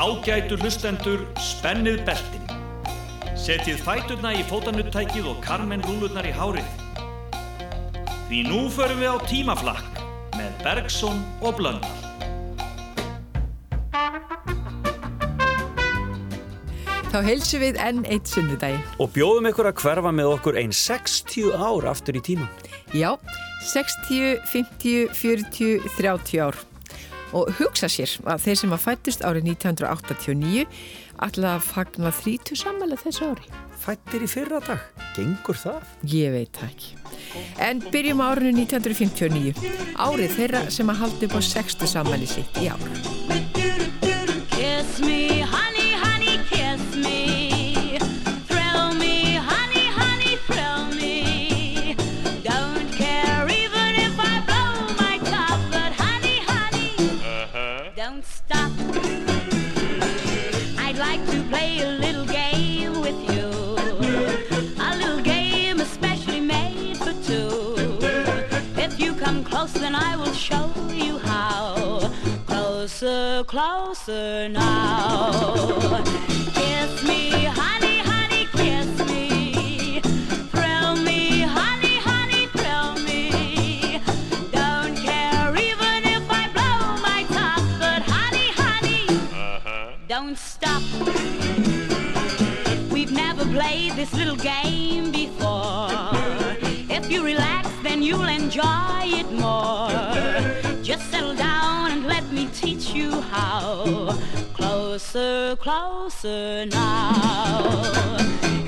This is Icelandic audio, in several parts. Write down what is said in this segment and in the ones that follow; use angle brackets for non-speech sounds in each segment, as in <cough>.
Ágætu hlustendur, spennið beltin. Setjið fæturna í fótanuttækið og karmen rúlurnar í hárið. Því nú förum við á tímaflakk með Bergson og Blöndal. Þá heilsum við enn eitt sunnudagi. Og bjóðum ykkur að hverfa með okkur einn 60 ár aftur í tíman. Já, 60, 50, 40, 30 ár. Og hugsa sér að þeir sem að fættist árið 1989 ætlaði að fagna 30 sammæla þessu ári. Fættir í fyrra dag, gengur það? Ég veit það ekki. En byrjum á árinu 1959, árið þeirra sem að haldi upp á 60 sammæli sitt í ár. Closer, closer now. Kiss me, honey, honey, kiss me. Thrill me, honey, honey, thrill me. Don't care even if I blow my top, but honey, honey, uh-huh. don't stop. We've never played this little game before. If you relax, then you'll enjoy it more. Closer, closer now.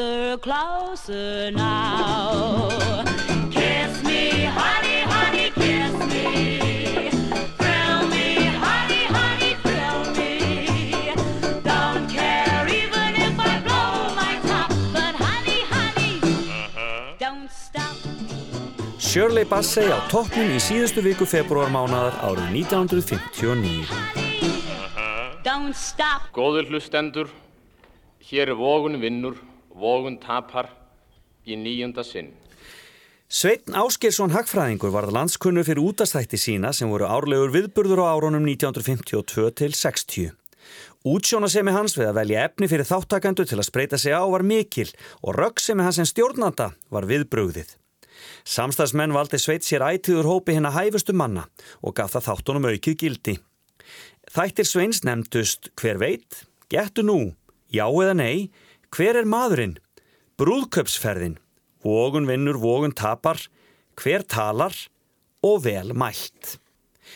Closer, closer now. Kiss me, honey, honey, kiss me. Thrill me, honey, honey, thrill me. Don't care even if I blow my top, but honey, honey, don't stop. Shirley Bassey á toppnum í síðustu viku februarmánaðar árið 1959. Don't stop. Góður hlustendur, hér er vogun vinnur, vogun tapar í nýjunda sinn. Sveitn Ásgeirsson Hagfræðingur varð landskunnu fyrir útastætti sína sem voru árlegur viðburður á árunum 1952 til 60. Útsjónasemi hans við að velja efni fyrir þáttakandu til að spreita sig á var mikil og röggsemi hans en stjórnanda var viðbrugðið. Samstagsmenn valdi Sveit sér ætiður hópi hinn að hæfustu manna og gaf það þáttunum aukið gildi. Þættir Sveins nefndust hver veit, getur nú, já eða nei, hver er maðurinn, brúðköpsferðin, vogun vinnur, vogun tapar, hver talar? Og vel mælt.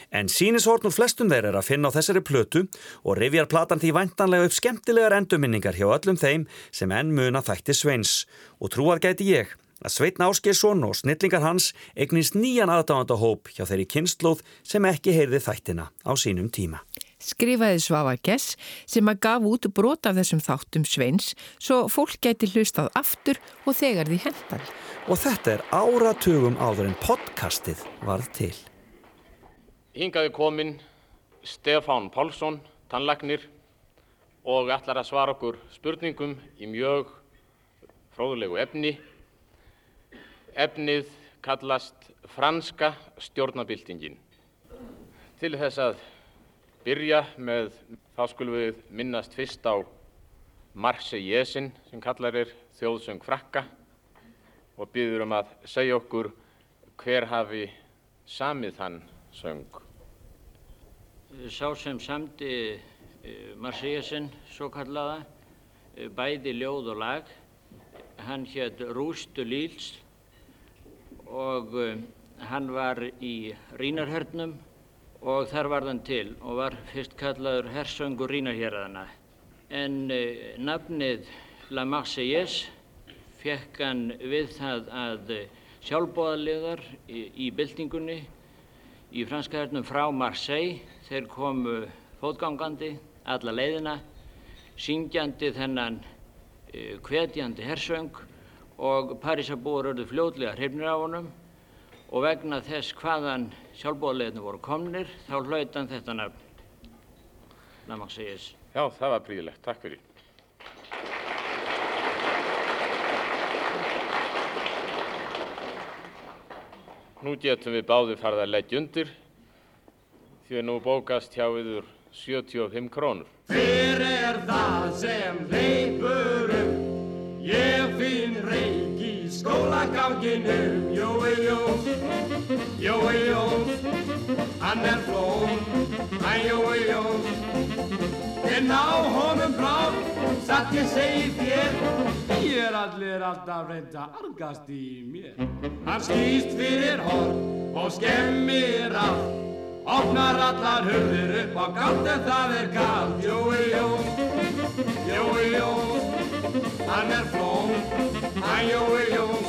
En sínishorn úr flestum þeir er að finna á þessari plötu og rifjar platan því væntanlega upp skemmtilegar endurminningar hjá öllum þeim sem enn muna þætti Sveins. Og trúað gæti ég að Sveitn Ásgeirsson og snillingar hans eignist nýjan aðdáðandahóp hjá þeirri kynnslóð sem ekki heyrði þættina á sínum tíma. Skrifaði Svava Gess sem að gaf út brot af þessum þáttum Sveins svo fólk gæti hlustað aftur og þegar því hendar. Og þetta er áratugum áður en podcastið varð til. Hingaði komin Stefán Pálsson, tannlagnir og ætlar að svara okkur spurningum í mjög fróðulegu efni. Efnið kallast franska stjórnabildingin. Til þess að byrja með, þá skulum við minnast fyrst á Marseillaisen sem kallar er þjóðsöng frakka og býður um að segja okkur hver hafi samið þann söng. Sá sem samdi Marsíasin, svo kallaða, eh, bæði ljóð og lag, hann hétt Rústu Líls og eh, hann var í Rínarhernum og þar var hann til og var fyrst kallaður hersöngur Rínarhjeraðana. en uh, nafnið La Marseillaise fekk hann við það að uh, sjálfbóðaliðar í, í byltingunni í franska hernum frá Marseille þeir komu fótgangandi alla leiðina syngjandi þennan uh, hvetjandi hersöng og Parísabúar örðu fljóðlega hrifnir á honum og vegna þess hvaðan sjálfbóðaliðinu voru komnir þá hlautan þetta nafn La Marseillaise. Já, það var príðilegt. Takk fyrir. Nú getum við báði farið að leggja undir því að nú bókast hjá yður 75 krónur. Hver er það sem leipur um? Ég finn reik í skólaganginum. Jói Jós, Jói Jós, hann er flón. Æ, Jói Jós, en á honum brá, satt ég segi þér. Ég er allir alltaf reynda argast í mér. Hann skýst fyrir horn og skemmir allt. Opnar allar hurðir upp á gátt en það er kallt Jói Jós, Jói Jós, hann er flón Hann Jói Jós,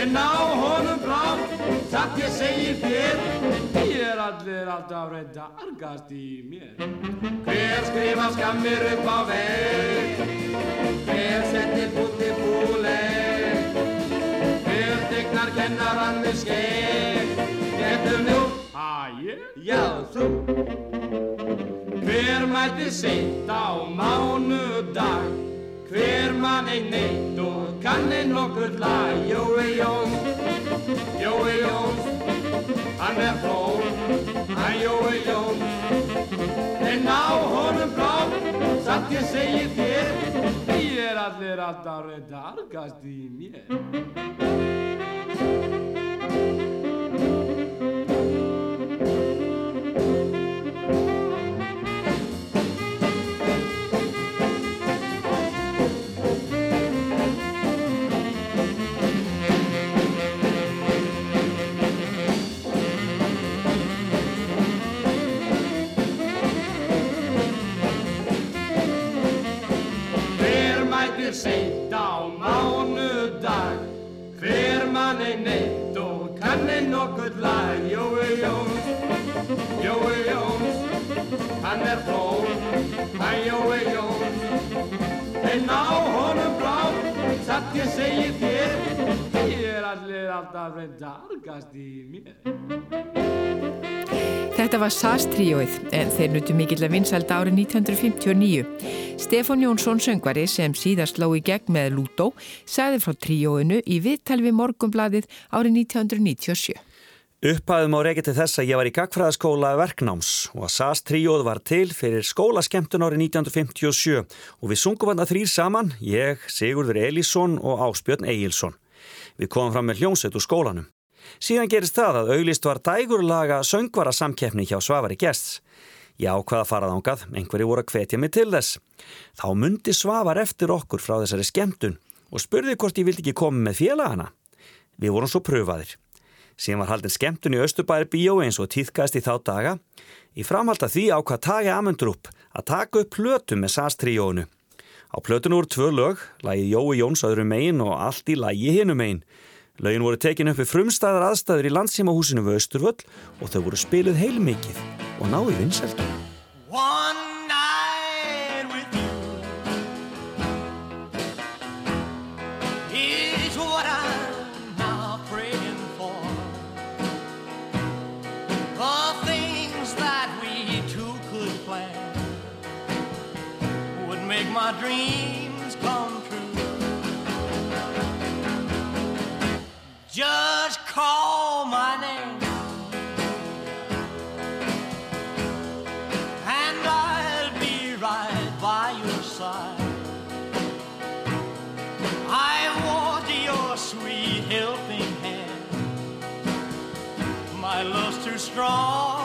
en á honum blá Satt ég segi þér, ég er allir alltaf reynda argast í mér. Hver skrifa skammir upp á veg, hver setti búti búleg? Hver tegnar kennarann við skeg, getur nú ég? Já, þú. Hver mætti seint á mánudag Hver mann ein neitt og kann ein nokkur lag Jói Jóns, Jói Jóns Hann er flón, hann Jói Jóns En á honum blá Satt ég segi þér Ég er allir alltaf reynda argast í mér Hver mann er neitt og kann er nokkuð lag. Jói Jóns, Jói Jóns Hann er flón, hann Jói Jóns En á honum blá, satt ég segi þér Ég er allir alltaf reynda argast í mér Þetta var SAS-tríóið en þeir nutu mikill að vinsælda árið 1959. Stefán Jónsson söngvari sem síðast ló í gegn með Lútó sagði frá tríóinu í viðtal við Morgumbladið árið 1997. Upphæðum á reiki til þess að ég var í gagfræðaskóla verknáms og að SAS-tríóð var til fyrir skólaskemtun árið 1957 og við sungum hann að þrýr saman, ég, Sigurður Elísson og Áspjörn Egilson. Við komum fram með hljómsveit úr skólanum. Síðan gerist það að auglist var dægurlaga söngvara samkeppni hjá Svavari Gjests. Já, hvaða farað ángað, einhverju voru að hvetja mig til þess. Þá myndi Svavar eftir okkur frá þessari skemmtun og spurði hvort ég vildi ekki koma með félagana. Við vorum svo pröfaðir. Síðan var haldin skemmtun í Östubæri bíó eins og týðkast í þá daga. Í framhald að því ákvað Tage Amundrup að taka upp plötu með SAS-tríónu. Á plötunu voru tvö lög, lagið Jói Jóns öðru megin og allt í lagi hinu megin. Laugin voru tekin upp við frumstæðar aðstæður í landsímahúsinu við Östurvöll og þau voru spiluð heilmikið og náðu vinsæltum. One call my name. and I'll be right by your side. I want your sweet helping hand. My love's too strong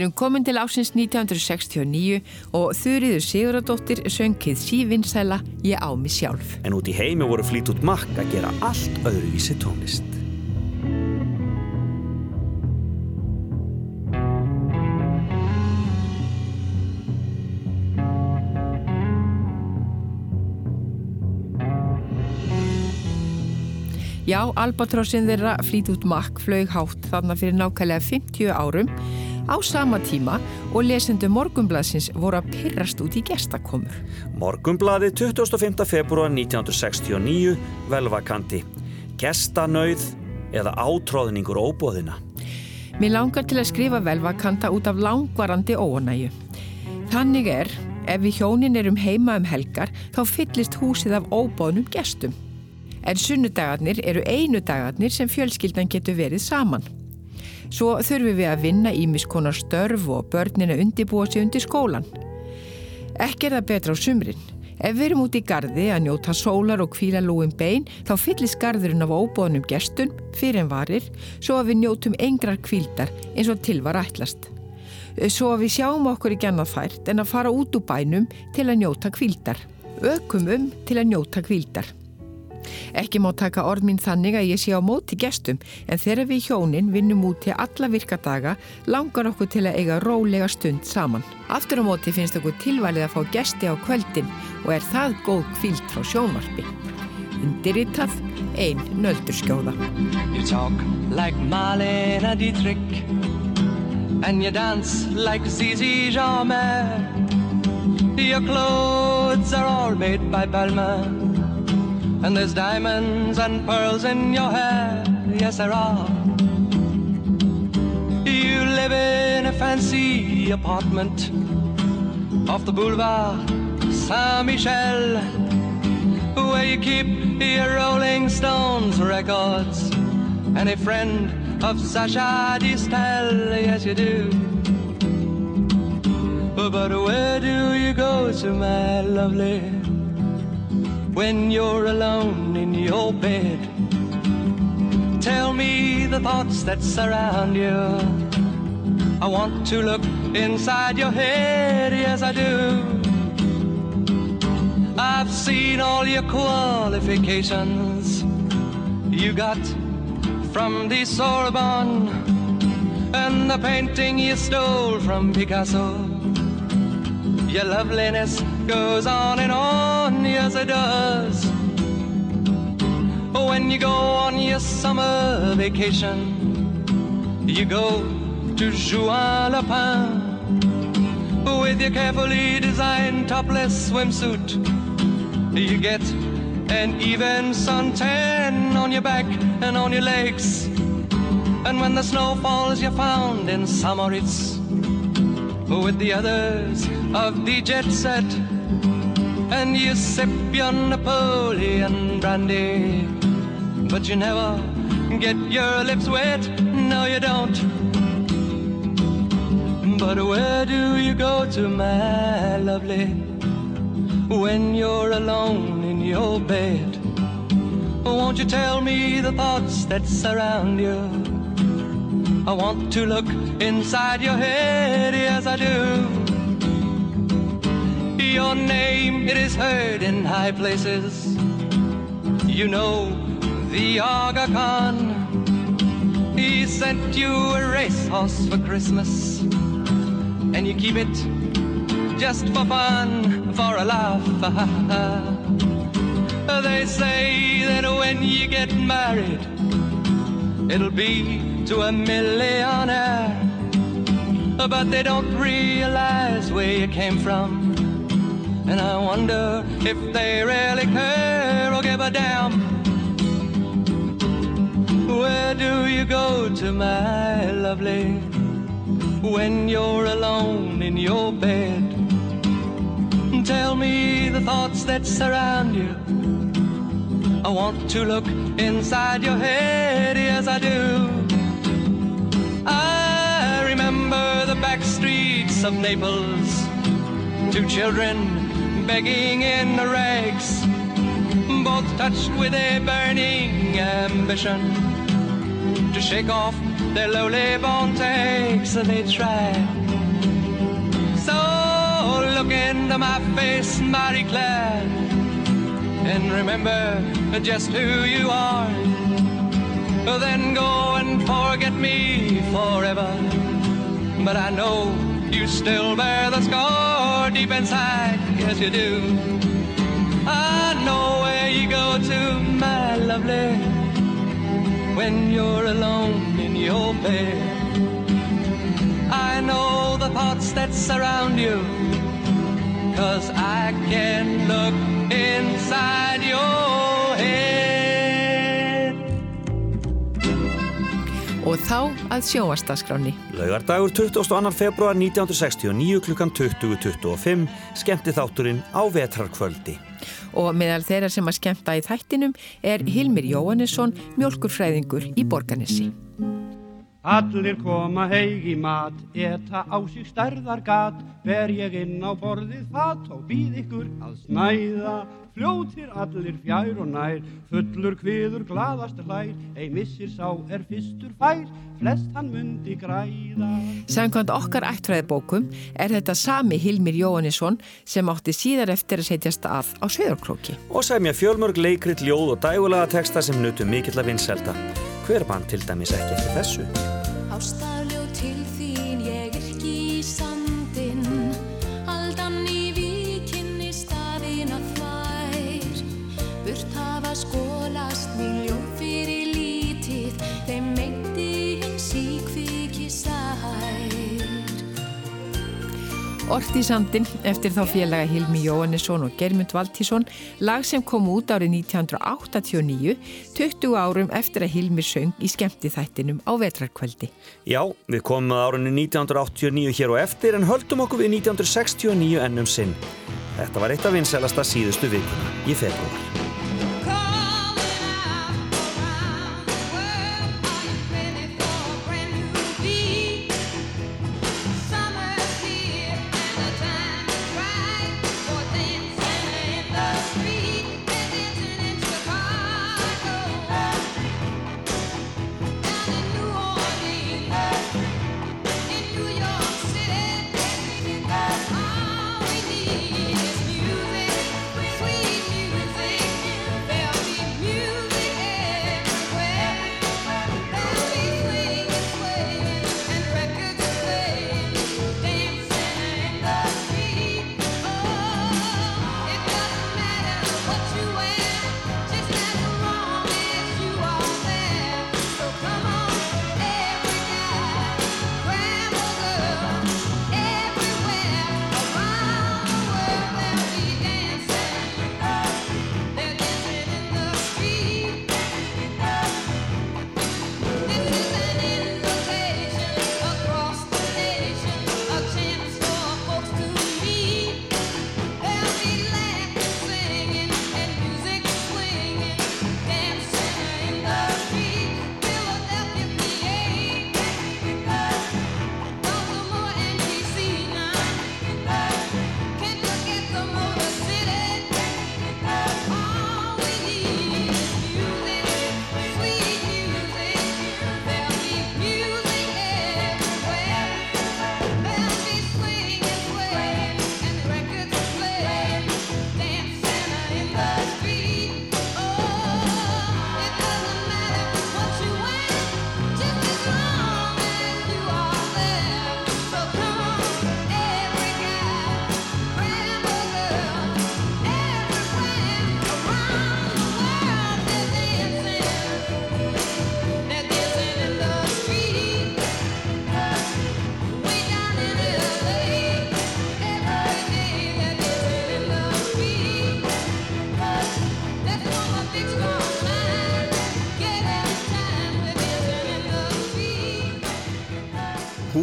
Við erum komin til ásins 1969 og Þurriður Siguradóttir söngið sívinsæla Ég á mig sjálf. En út í heimi voru flýt út makk að gera allt öðruvísi tónlist. Já, Albatrossin þeirra Fleetwood Mac flög hátt þarna fyrir nákvæmlega 50 árum á sama tíma og lesendu morgumblaðsins voru að pyrrast út í gestakomur. Morgumblaði 25. februar 1969, velvakandi. Gestanauð eða átróðningur óbóðina. Mér langar til að skrifa velvakanta út af langvarandi óanæju. Þannig er, ef við hjónin erum heima um helgar, þá fyllist húsið af óbóðnum gestum. En sunnudagarnir eru einu dagarnir sem fjölskyldan getur verið saman. Svo þurfum við að vinna ímiskonar störf og börnina undibúa sig undir skólan. Ekki er það betra á sumrin. Ef við erum út í gardi að njóta sólar og kvíla lúin bein þá fyllist garðurinn af óbóðnum gestum fyrir en varir svo að við njótum engrar kvíldar eins og til var ætlast. Svo að við sjáum okkur ekki annað fært en að fara út úr bænum til að njóta kvíldar. Ökum um til að njóta kvíldar. Ekki má taka orð mín þannig að ég sé á móti gestum en þegar við hjónin vinnum út til alla virkadaga langar okkur til að eiga rólega stund saman. Aftur á móti finnst okkur tilvalið að fá gesti á kvöldin og er það góð kvíld frá sjónvarpi. Undirritað ein nöldurskjóða. You talk like Marlene Dietrich And you dance like Zizi Jamais Your clothes are all made by Balmain And there's diamonds and pearls in your hair Yes, there are You live in a fancy apartment off the boulevard Saint Michel, where you keep your Rolling Stones records and a friend of Sasha Distel. Yes, you do. But where do you go to, my lovely, when you're alone in your bed? Tell me the thoughts that surround you. I want to look inside your head, yes, I do. I've seen all your qualifications you got from the Sorbonne and the painting you stole from Picasso. Your loveliness goes on and on, yes it does. When you go on your summer vacation, you go to Juan Lapin with your carefully designed topless swimsuit. You get an even suntan on your back and on your legs. And when the snow falls, you're found in Samoritz with the others of the jet set. And you sip your Napoleon brandy, but you never get your lips wet. No, you don't. But where do you go to, my lovely, when you're alone in your bed? Won't you tell me the thoughts that surround you? I want to look inside your head, yes I do. Your name, it is heard in high places. You know the Aga Khan. He sent you a racehorse for Christmas. And you keep it just for fun, for a laugh. <laughs> they say that when you get married, it'll be to a millionaire. But they don't realize where you came from. And I wonder if they really care or give a damn. Where do you go to, my lovely, when you're alone in your bed? Tell me the thoughts that surround you. I want to look inside your head, yes I do. I remember the back streets of Naples, two children begging in the rags, both touched with a burning ambition to shake off their lowly born takes, and they try. So look into my face, Marie Claire, and remember just who you are. Then go and forget me forever. But I know you still bear the scar deep inside, yes you do. I know where you go to, my lovely, when you're alone in your bed. I know the thoughts that surround you, cause I can look inside your Og þá að sjóastaskráni. Laugardagur 22. februar 1969 klukkan 20.25 skemmti þátturinn á vetrarkvöldi. Og meðal þeirra sem að skemmta í þættinum er Hilmir Jóhannesson, mjölkurfræðingur í Borganissi. Allir koma heig í mat, eta á sig stærðar gat, ver ég inn á borðið fat og býð ykkur að snæða. Fljótir allir fjær og nær, fullur kviður glaðast hlær, ei missir sá er fyrstur fær, flest hann mundi græða. Samkvæmt okkar ættfræðibókum er þetta sami Hilmir Jóhannesson sem átti síðar eftir að setjast að á Sveðarkróki. Og semja fjölmörg leikrit, ljóð og dægulega texta sem nutu mikill að vinselda. Hver mann til dæmis ekki eftir þessu? Orti sandin eftir þá félaga Hilmi Jóhannesson og Germund Valtísson lag sem kom út árið 1989 20 árum eftir að Hilmi söng í skemmti þættinum á vetrarkvöldi. Já, við komum að árunni 1989 hér og eftir en höldum okkur við 1969 ennum sinn. Þetta var eitt af vinsælasta síðustu vikuna í februar.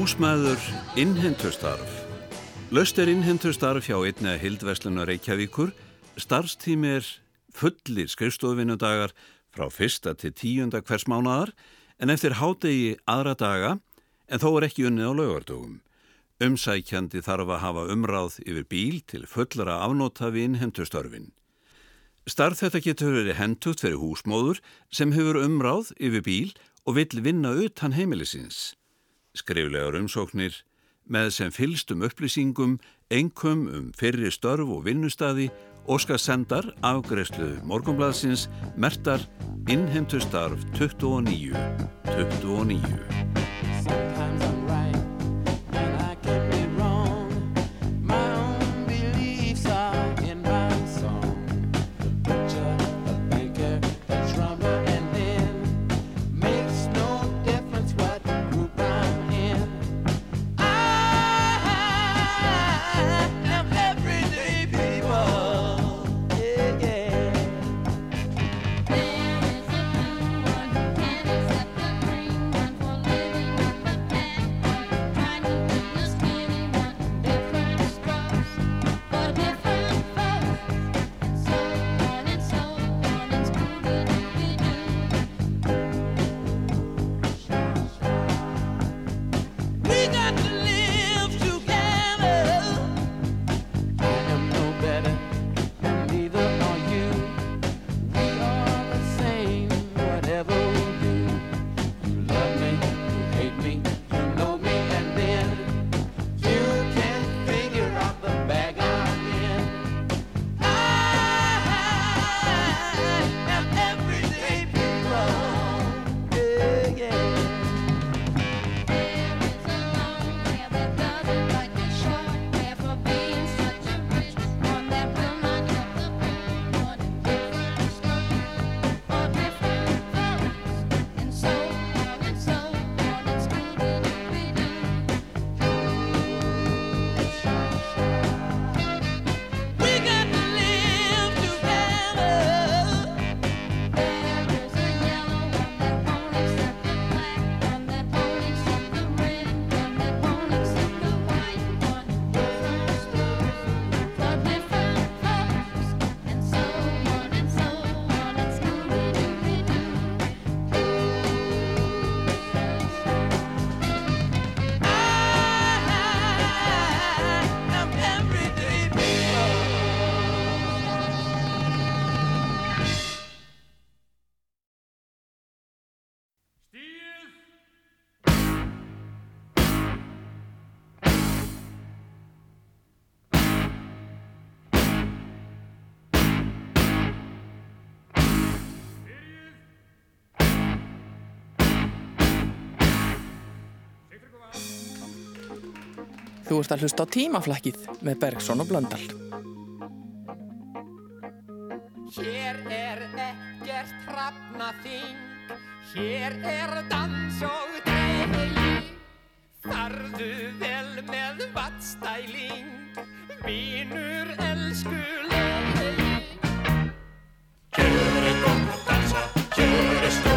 Húsmaður innhentustarf Löst er innhentustarf hjá einni að Hildverslunar Reykjavíkur starfstími er fullir skrifstofinnudagar frá fyrsta til tíunda hvers mánadar en eftir hádegi aðra daga en þó er ekki unnið á laugardögum. Umsækjandi þarf að hafa umráð yfir bíl til fullara afnóta við innhendustörfin. Starf þetta getur verið hendugt fyrir húsmóður sem hefur umráð yfir bíl og vill vinna utan heimilisins skriflegar umsóknir með sem fylstum upplýsingum, engum um fyrri störf og vinnustadi Óskar sendar afgreifslu morgunbladsins mertar innheimtustarf 29 29 Þú ert að hlusta á tímaflækið með Bergson og Blöndal. Hér er ekkert hrafnaþing, hér er dans og dreig. Farðu vel með vatstæling, vinur elskuleg. Hér er gott að dansa, hér er stofan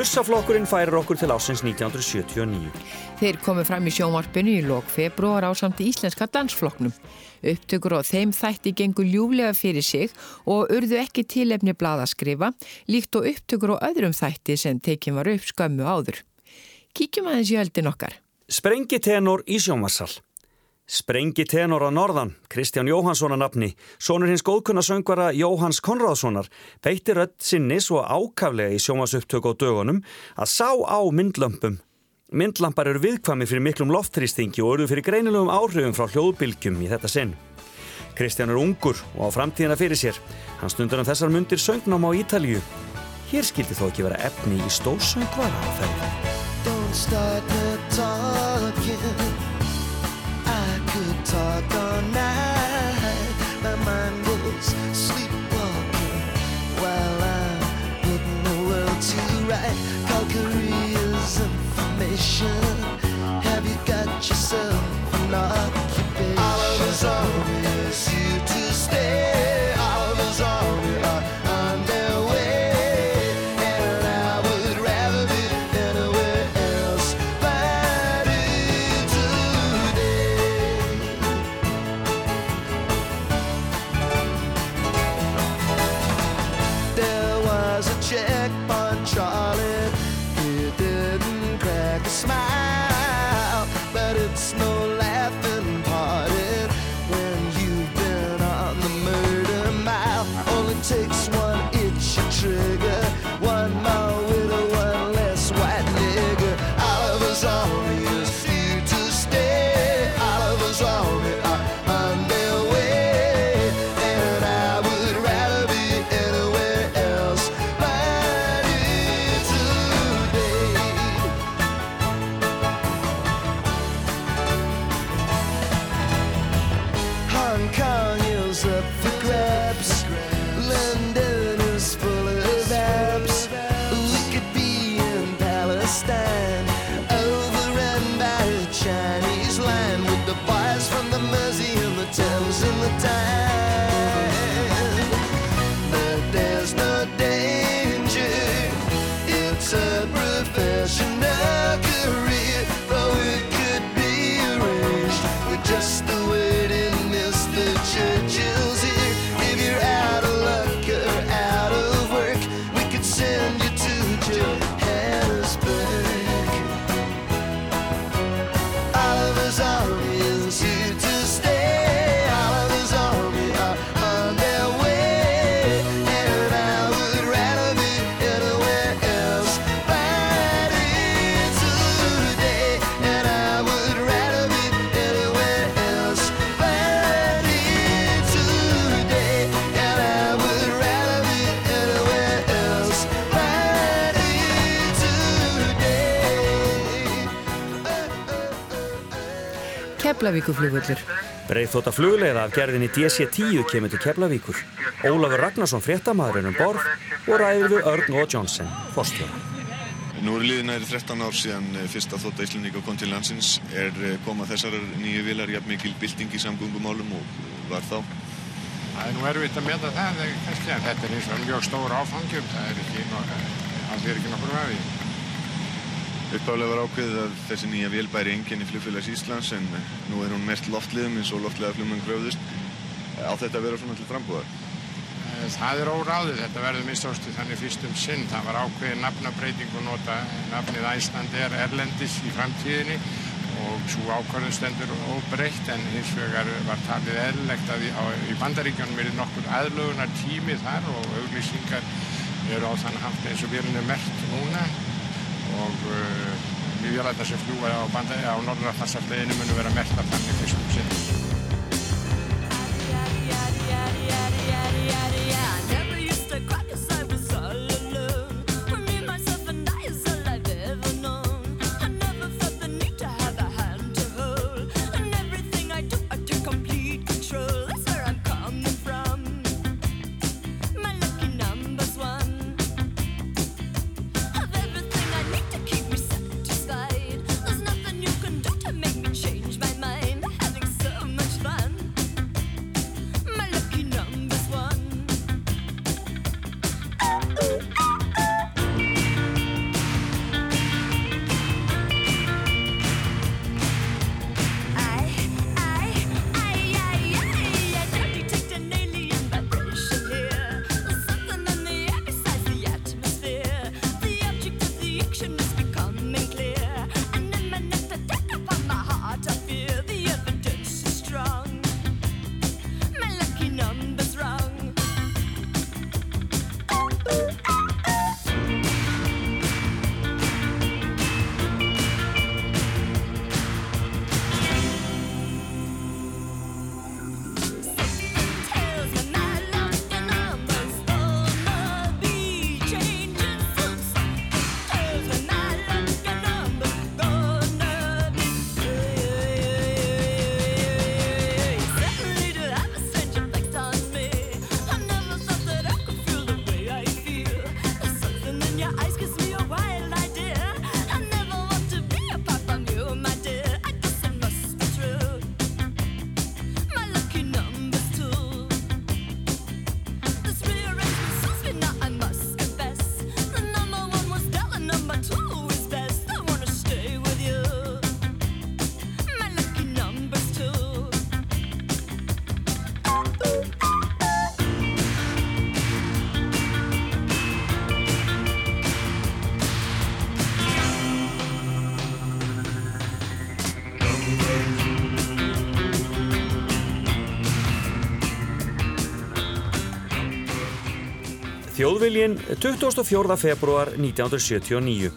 Þursaflokkurinn færir okkur til ásins 1979. Þeir komu fram í sjónvarpinu í lok februar á samt íslenska dansflokknum. Upptökur á þeim þætti gengur ljúflega fyrir sig og urðu ekki tilefni bladaskrifa, líkt og upptökur á öðrum þætti sem tekin var upp skömmu áður. Kíkjum aðeins í höldin okkar. Sprengitenor í sjónvarsal. Sprengitenor á norðan, Kristján Jóhansson að nafni, sonur hins góðkunna söngvara Jóhans Konráðssonar, beitti rödd sinni svo ákaflega í sjónvarsupptöku á dögunum að sá á myndlömpum. Myndlampar eru viðkvæmi fyrir miklum loftþrýstingi og eru fyrir greinilegum áhrifum frá hljóðbylgjum í þetta sinn. Kristján er ungur og á framtíðina fyrir sér. Hann stundur um þessar myndir söngnám á Ítalíu. Hér skildi þó ekki vera efni í stórsöngvara á ferðinu. Right. Keflavíkuflugullur. Breiðþóta flugleiða af gerðinni DC-10 kemur til Keflavíkur. Ólafur Ragnarsson fréttamaðurinn um borð og ræður við Örn og Johnson, fórstjóra. Nú eru liðin næri 13 ár síðan eh, fyrsta þótt Íslandíka kom til landsins. Er eh, koma þessar nýju vilar jafn mikil bylting í samgöngumálum og var þá? Það er nú erfitt að meta það, eh, kannski, en þetta er eins og mjög stór áfangjum. Það er ekki, það er ekki nokkur vefi. Uppálega var ákveðið að þessi nýja vél bæri enginn í flugfélags Íslands en nú er hún mest loftliðum eins og loftliða flugmenn gröfðust. Á þetta að vera svona til frambúðar? Það er óráðið, þetta verður mistástu þannig fyrstum sinn. Það var ákveðið nafnabreiting og nota nafnið Æsland er Erlendis í framtíðinni og svo ákvarðun stendur óbreytt en hins vegar var talið eðlilegt að í, bandaríkjónum er nokkur aðlögunar tími þar og auglýsingar eru á þann haft eins og virðinu mert núna og uh, við vélætna sem fljúa á, á Norðurafnarsafleginu munu vera mert að þannig fyrstum sinn. Þjóðviljin 24. februar 1979.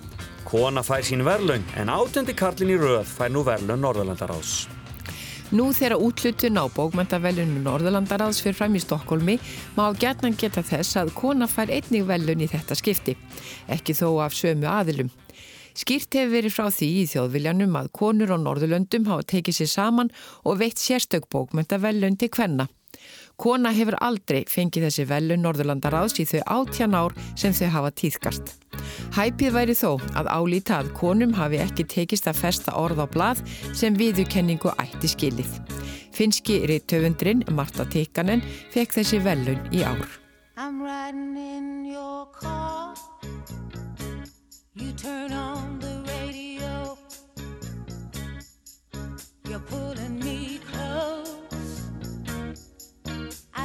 Kona fær sín verlaun en átendi Karlin í röð fær nú verlaun Norðurlandaráðs. Nú þegar útlutun á bókmentavelunum Norðurlandaráðs fyrir fram í Stokkólmi má gætnan geta þess að kona fær einnig velun í þetta skipti, ekki þó af sömu aðilum. Skýrt hefur verið frá því í þjóðviljanum að konur á Norðurlöndum hafa tekið sér saman og veitt sérstök bókmentavelun til hvenna. Kona hefur aldrei fengið þessi velun Norðurlandaráðs í þau átjan ár sem þau hafa tíðkast. Hæpið væri þó að álíta að konum hafi ekki tekist að festa orð á blað sem viðukenningu ætti skilið. Finski reytöfundrin Marta Tikkanen fekk þessi velun í ár. I'm riding in your car. You turn on the radio. You're pulling me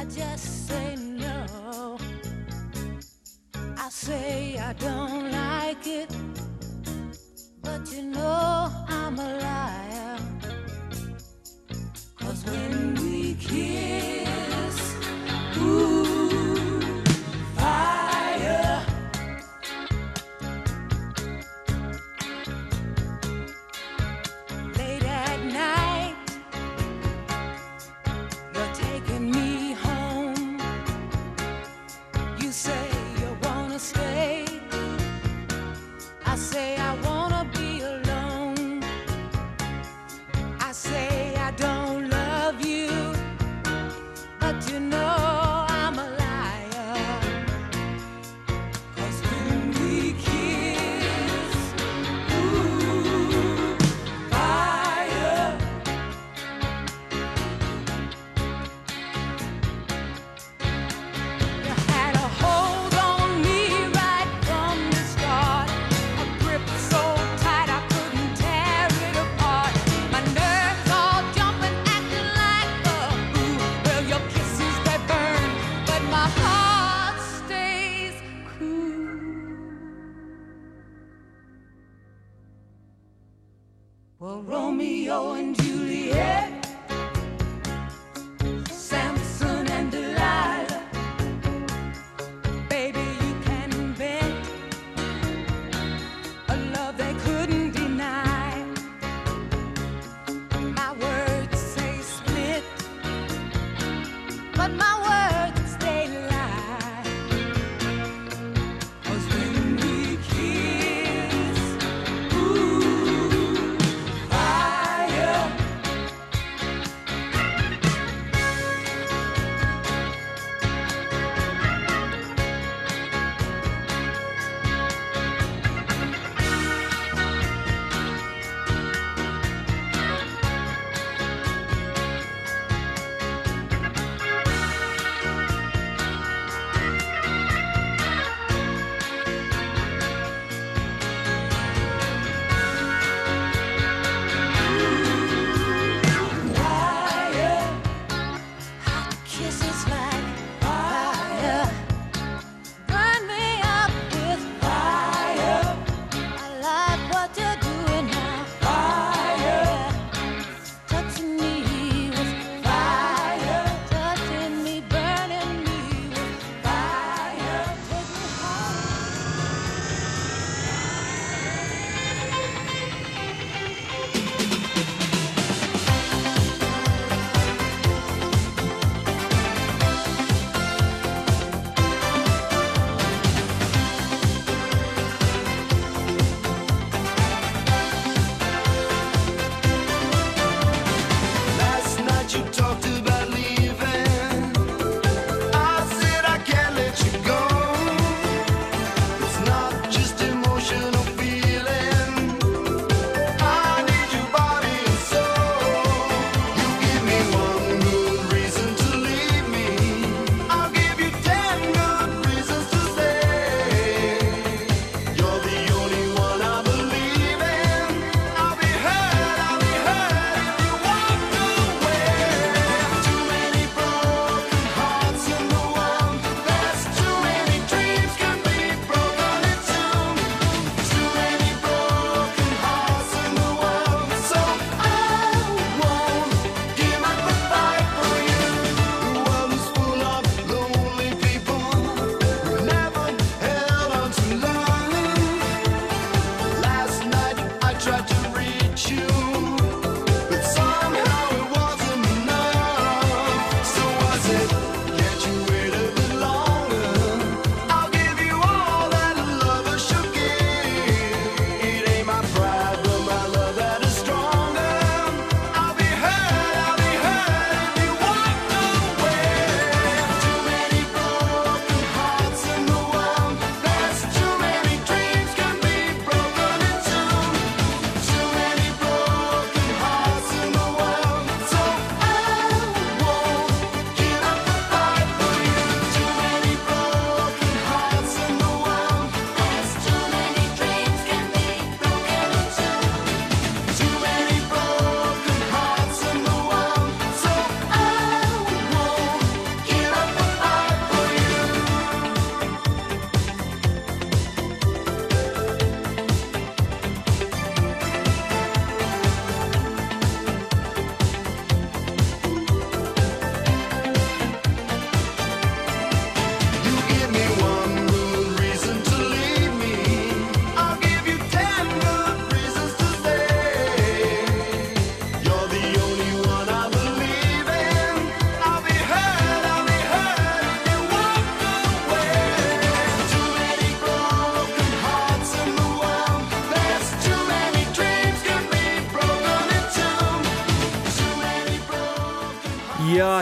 just say no. I say I don't like it. But you know I'm a liar. Cause when we kiss,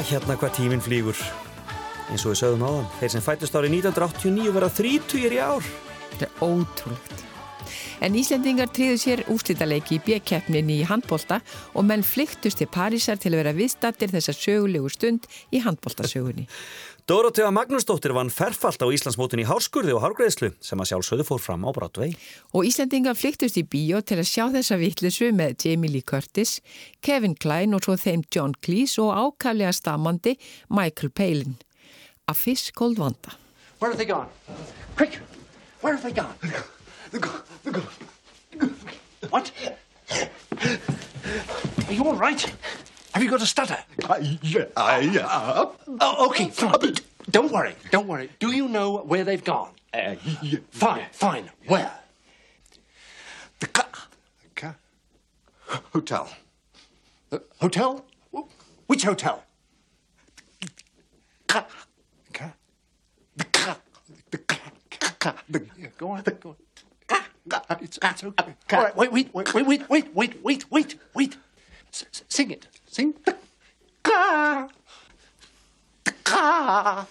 hérna hvað tíminn flýgur. Eins og við sögum á þann þeir sem fætist árið 1989 verða 30 í ár. Þetta er ótrúlega En Íslendingar tríðu sér úrslítaleiki í bjekkjefnin í handbólta og menn flyktust til Parísar til að vera viðstattir þessa sögulegu stund í handbóltasögunni. <laughs> Dórótega Magnúsdóttir vann ferfalt á Íslandsmótun í Hárskurði og Hárgreðslu sem að sjálfsögðu fór fram á Brátvei. Og Íslandingar flyktust í bíó til að sjá þessa vittlissu með Jamie Lee Curtis, Kevin Klein og svo þeim John Cleese og ákallega stamandi Michael Palin. Affis Goldvanda. Where have they gone? Quick! Where have they gone? The girl. The girl. What? Are you all right? Have you got a stutter? I, yeah, I, uh, oh, okay, fine. Don't worry, don't worry. Do you know where they've gone? Uh, yeah, fine, yeah. fine. Where? The car. Ca hotel. The hotel? Which hotel? Car. Car. The car. The car. The car. The, car. go on, go on. Uh, it's, it's okay. Uh, All right, wait, wait, wait, wait, wait, wait, wait, wait, wait, wait. S- s- sing it. Sing. The ca- the ca-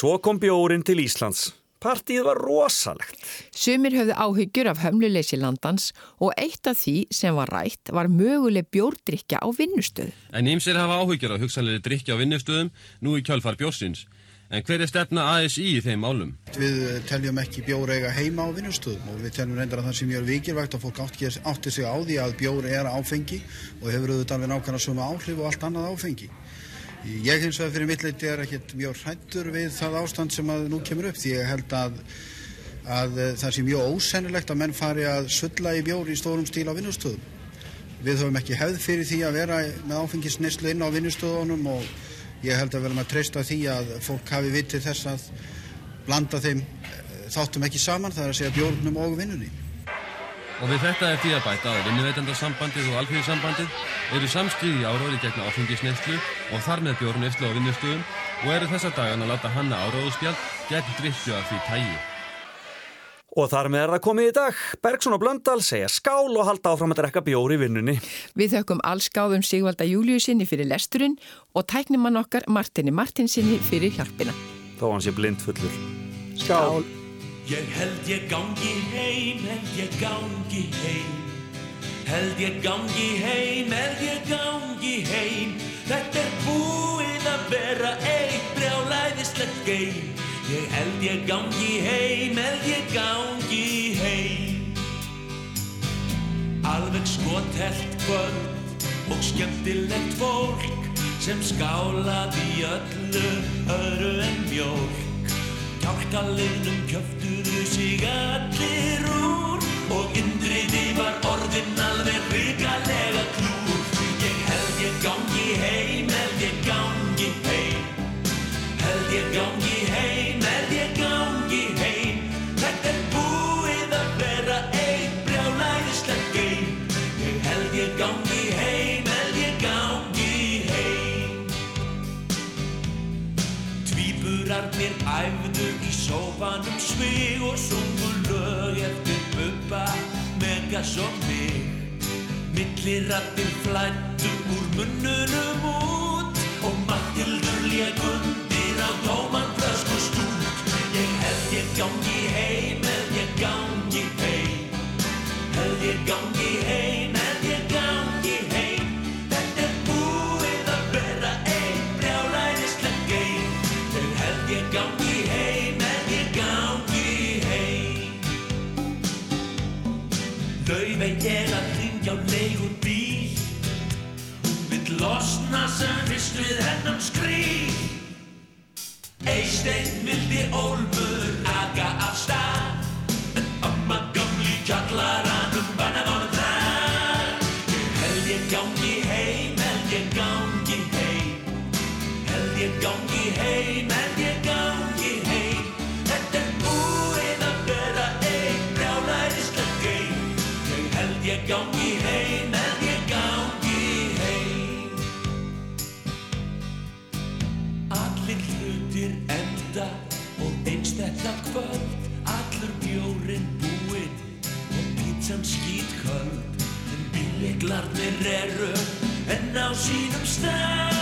svo kom bjórin til Íslands. Partíð var rosalegt. Sumir höfðu áhyggjur af hömluleysi landans og eitt af því sem var rætt var möguleg bjórdrykja á vinnustöðu. En ímsir hafa áhyggjur af hugsanlega drikja á vinnustöðum nú í kjálfar bjórsins. En hver er stefna ASI í þeim málum? Við eh, teljum ekki bjór eiga heima á vinnustöðum og við teljum reyndar að það sem mjög vikilvægt að fólk átti, sig á því að bjór er áfengi og hefur auðvitað alveg nákvæmlega sömu áhrif og allt annað áfengi. Ég hins vegar fyrir mitt leiti er ekkert mjög hrættur við það ástand sem að nú kemur upp því ég held að, að það sé mjög ósennilegt að menn fari að sulla í bjór í stórum stíl á vinnustöðum. Við höfum ekki hefð fyrir því að vera með áfengisneslu inn á vinnustöðunum og ég held að verðum að treysta því að fólk hafi vitið þess að blanda þeim þáttum ekki saman, það er að segja bjórnum og vinnunni. Og við þetta er því að bæta að vinnuveitandasambandið og alþjóðsambandið eru samstíði áróði gegn áfengisneislu og þar með bjórneislu á vinnustöðum og eru þessa dagan að láta hanna áróðuspjald gegn drikkju af því tægi. Og þar með er það komið í dag. Bergson og Blöndal segja skál og halda áfram að drekka bjóri í vinnunni. Við þökkum allskáðum Sigvalda Júliusinni fyrir lesturinn og tæknumann okkar Martini Martinsinni fyrir hjálpina. Þó hann sé blind fullur. Skál. Ég held ég gangi heim, held ég gangi heim. Held ég gangi heim, held ég gangi heim. Þetta er búið að vera eitt brjálæðislegt geim. Ég held ég gangi heim, held ég gangi heim. Alveg skotelt kvöld og skemmtilegt fólk sem skálaði öllu öðru en mjólk Kjálkaliðnum kjöftuðu sig allir úr og indriði var orðin alveg hrikalega í sófanum svig og sungu lög eftir bubba, megas og mig. Millirattir flættu úr munnunum út og Matildur lék undir á tóman flösk og stút. Ég held ég gangi heim, held ég gangi heim, held ég gangi sem fyrst við hennan skrýl Eisteinn vildi ólmur aga af stað. En amma gamli kjallaranum banna honum það Ég held ég gangi heim, held ég gangi heim. Held ég gangi heim, held ég gangi heim. Þetta er búið að vera einn brjálæðislegt geim. Ég held ég gangi heim, held ég gangi þetta kvöld Allur bjórin búinn og pítsan skýt köld En bíleglarnir eru enn á sínum stað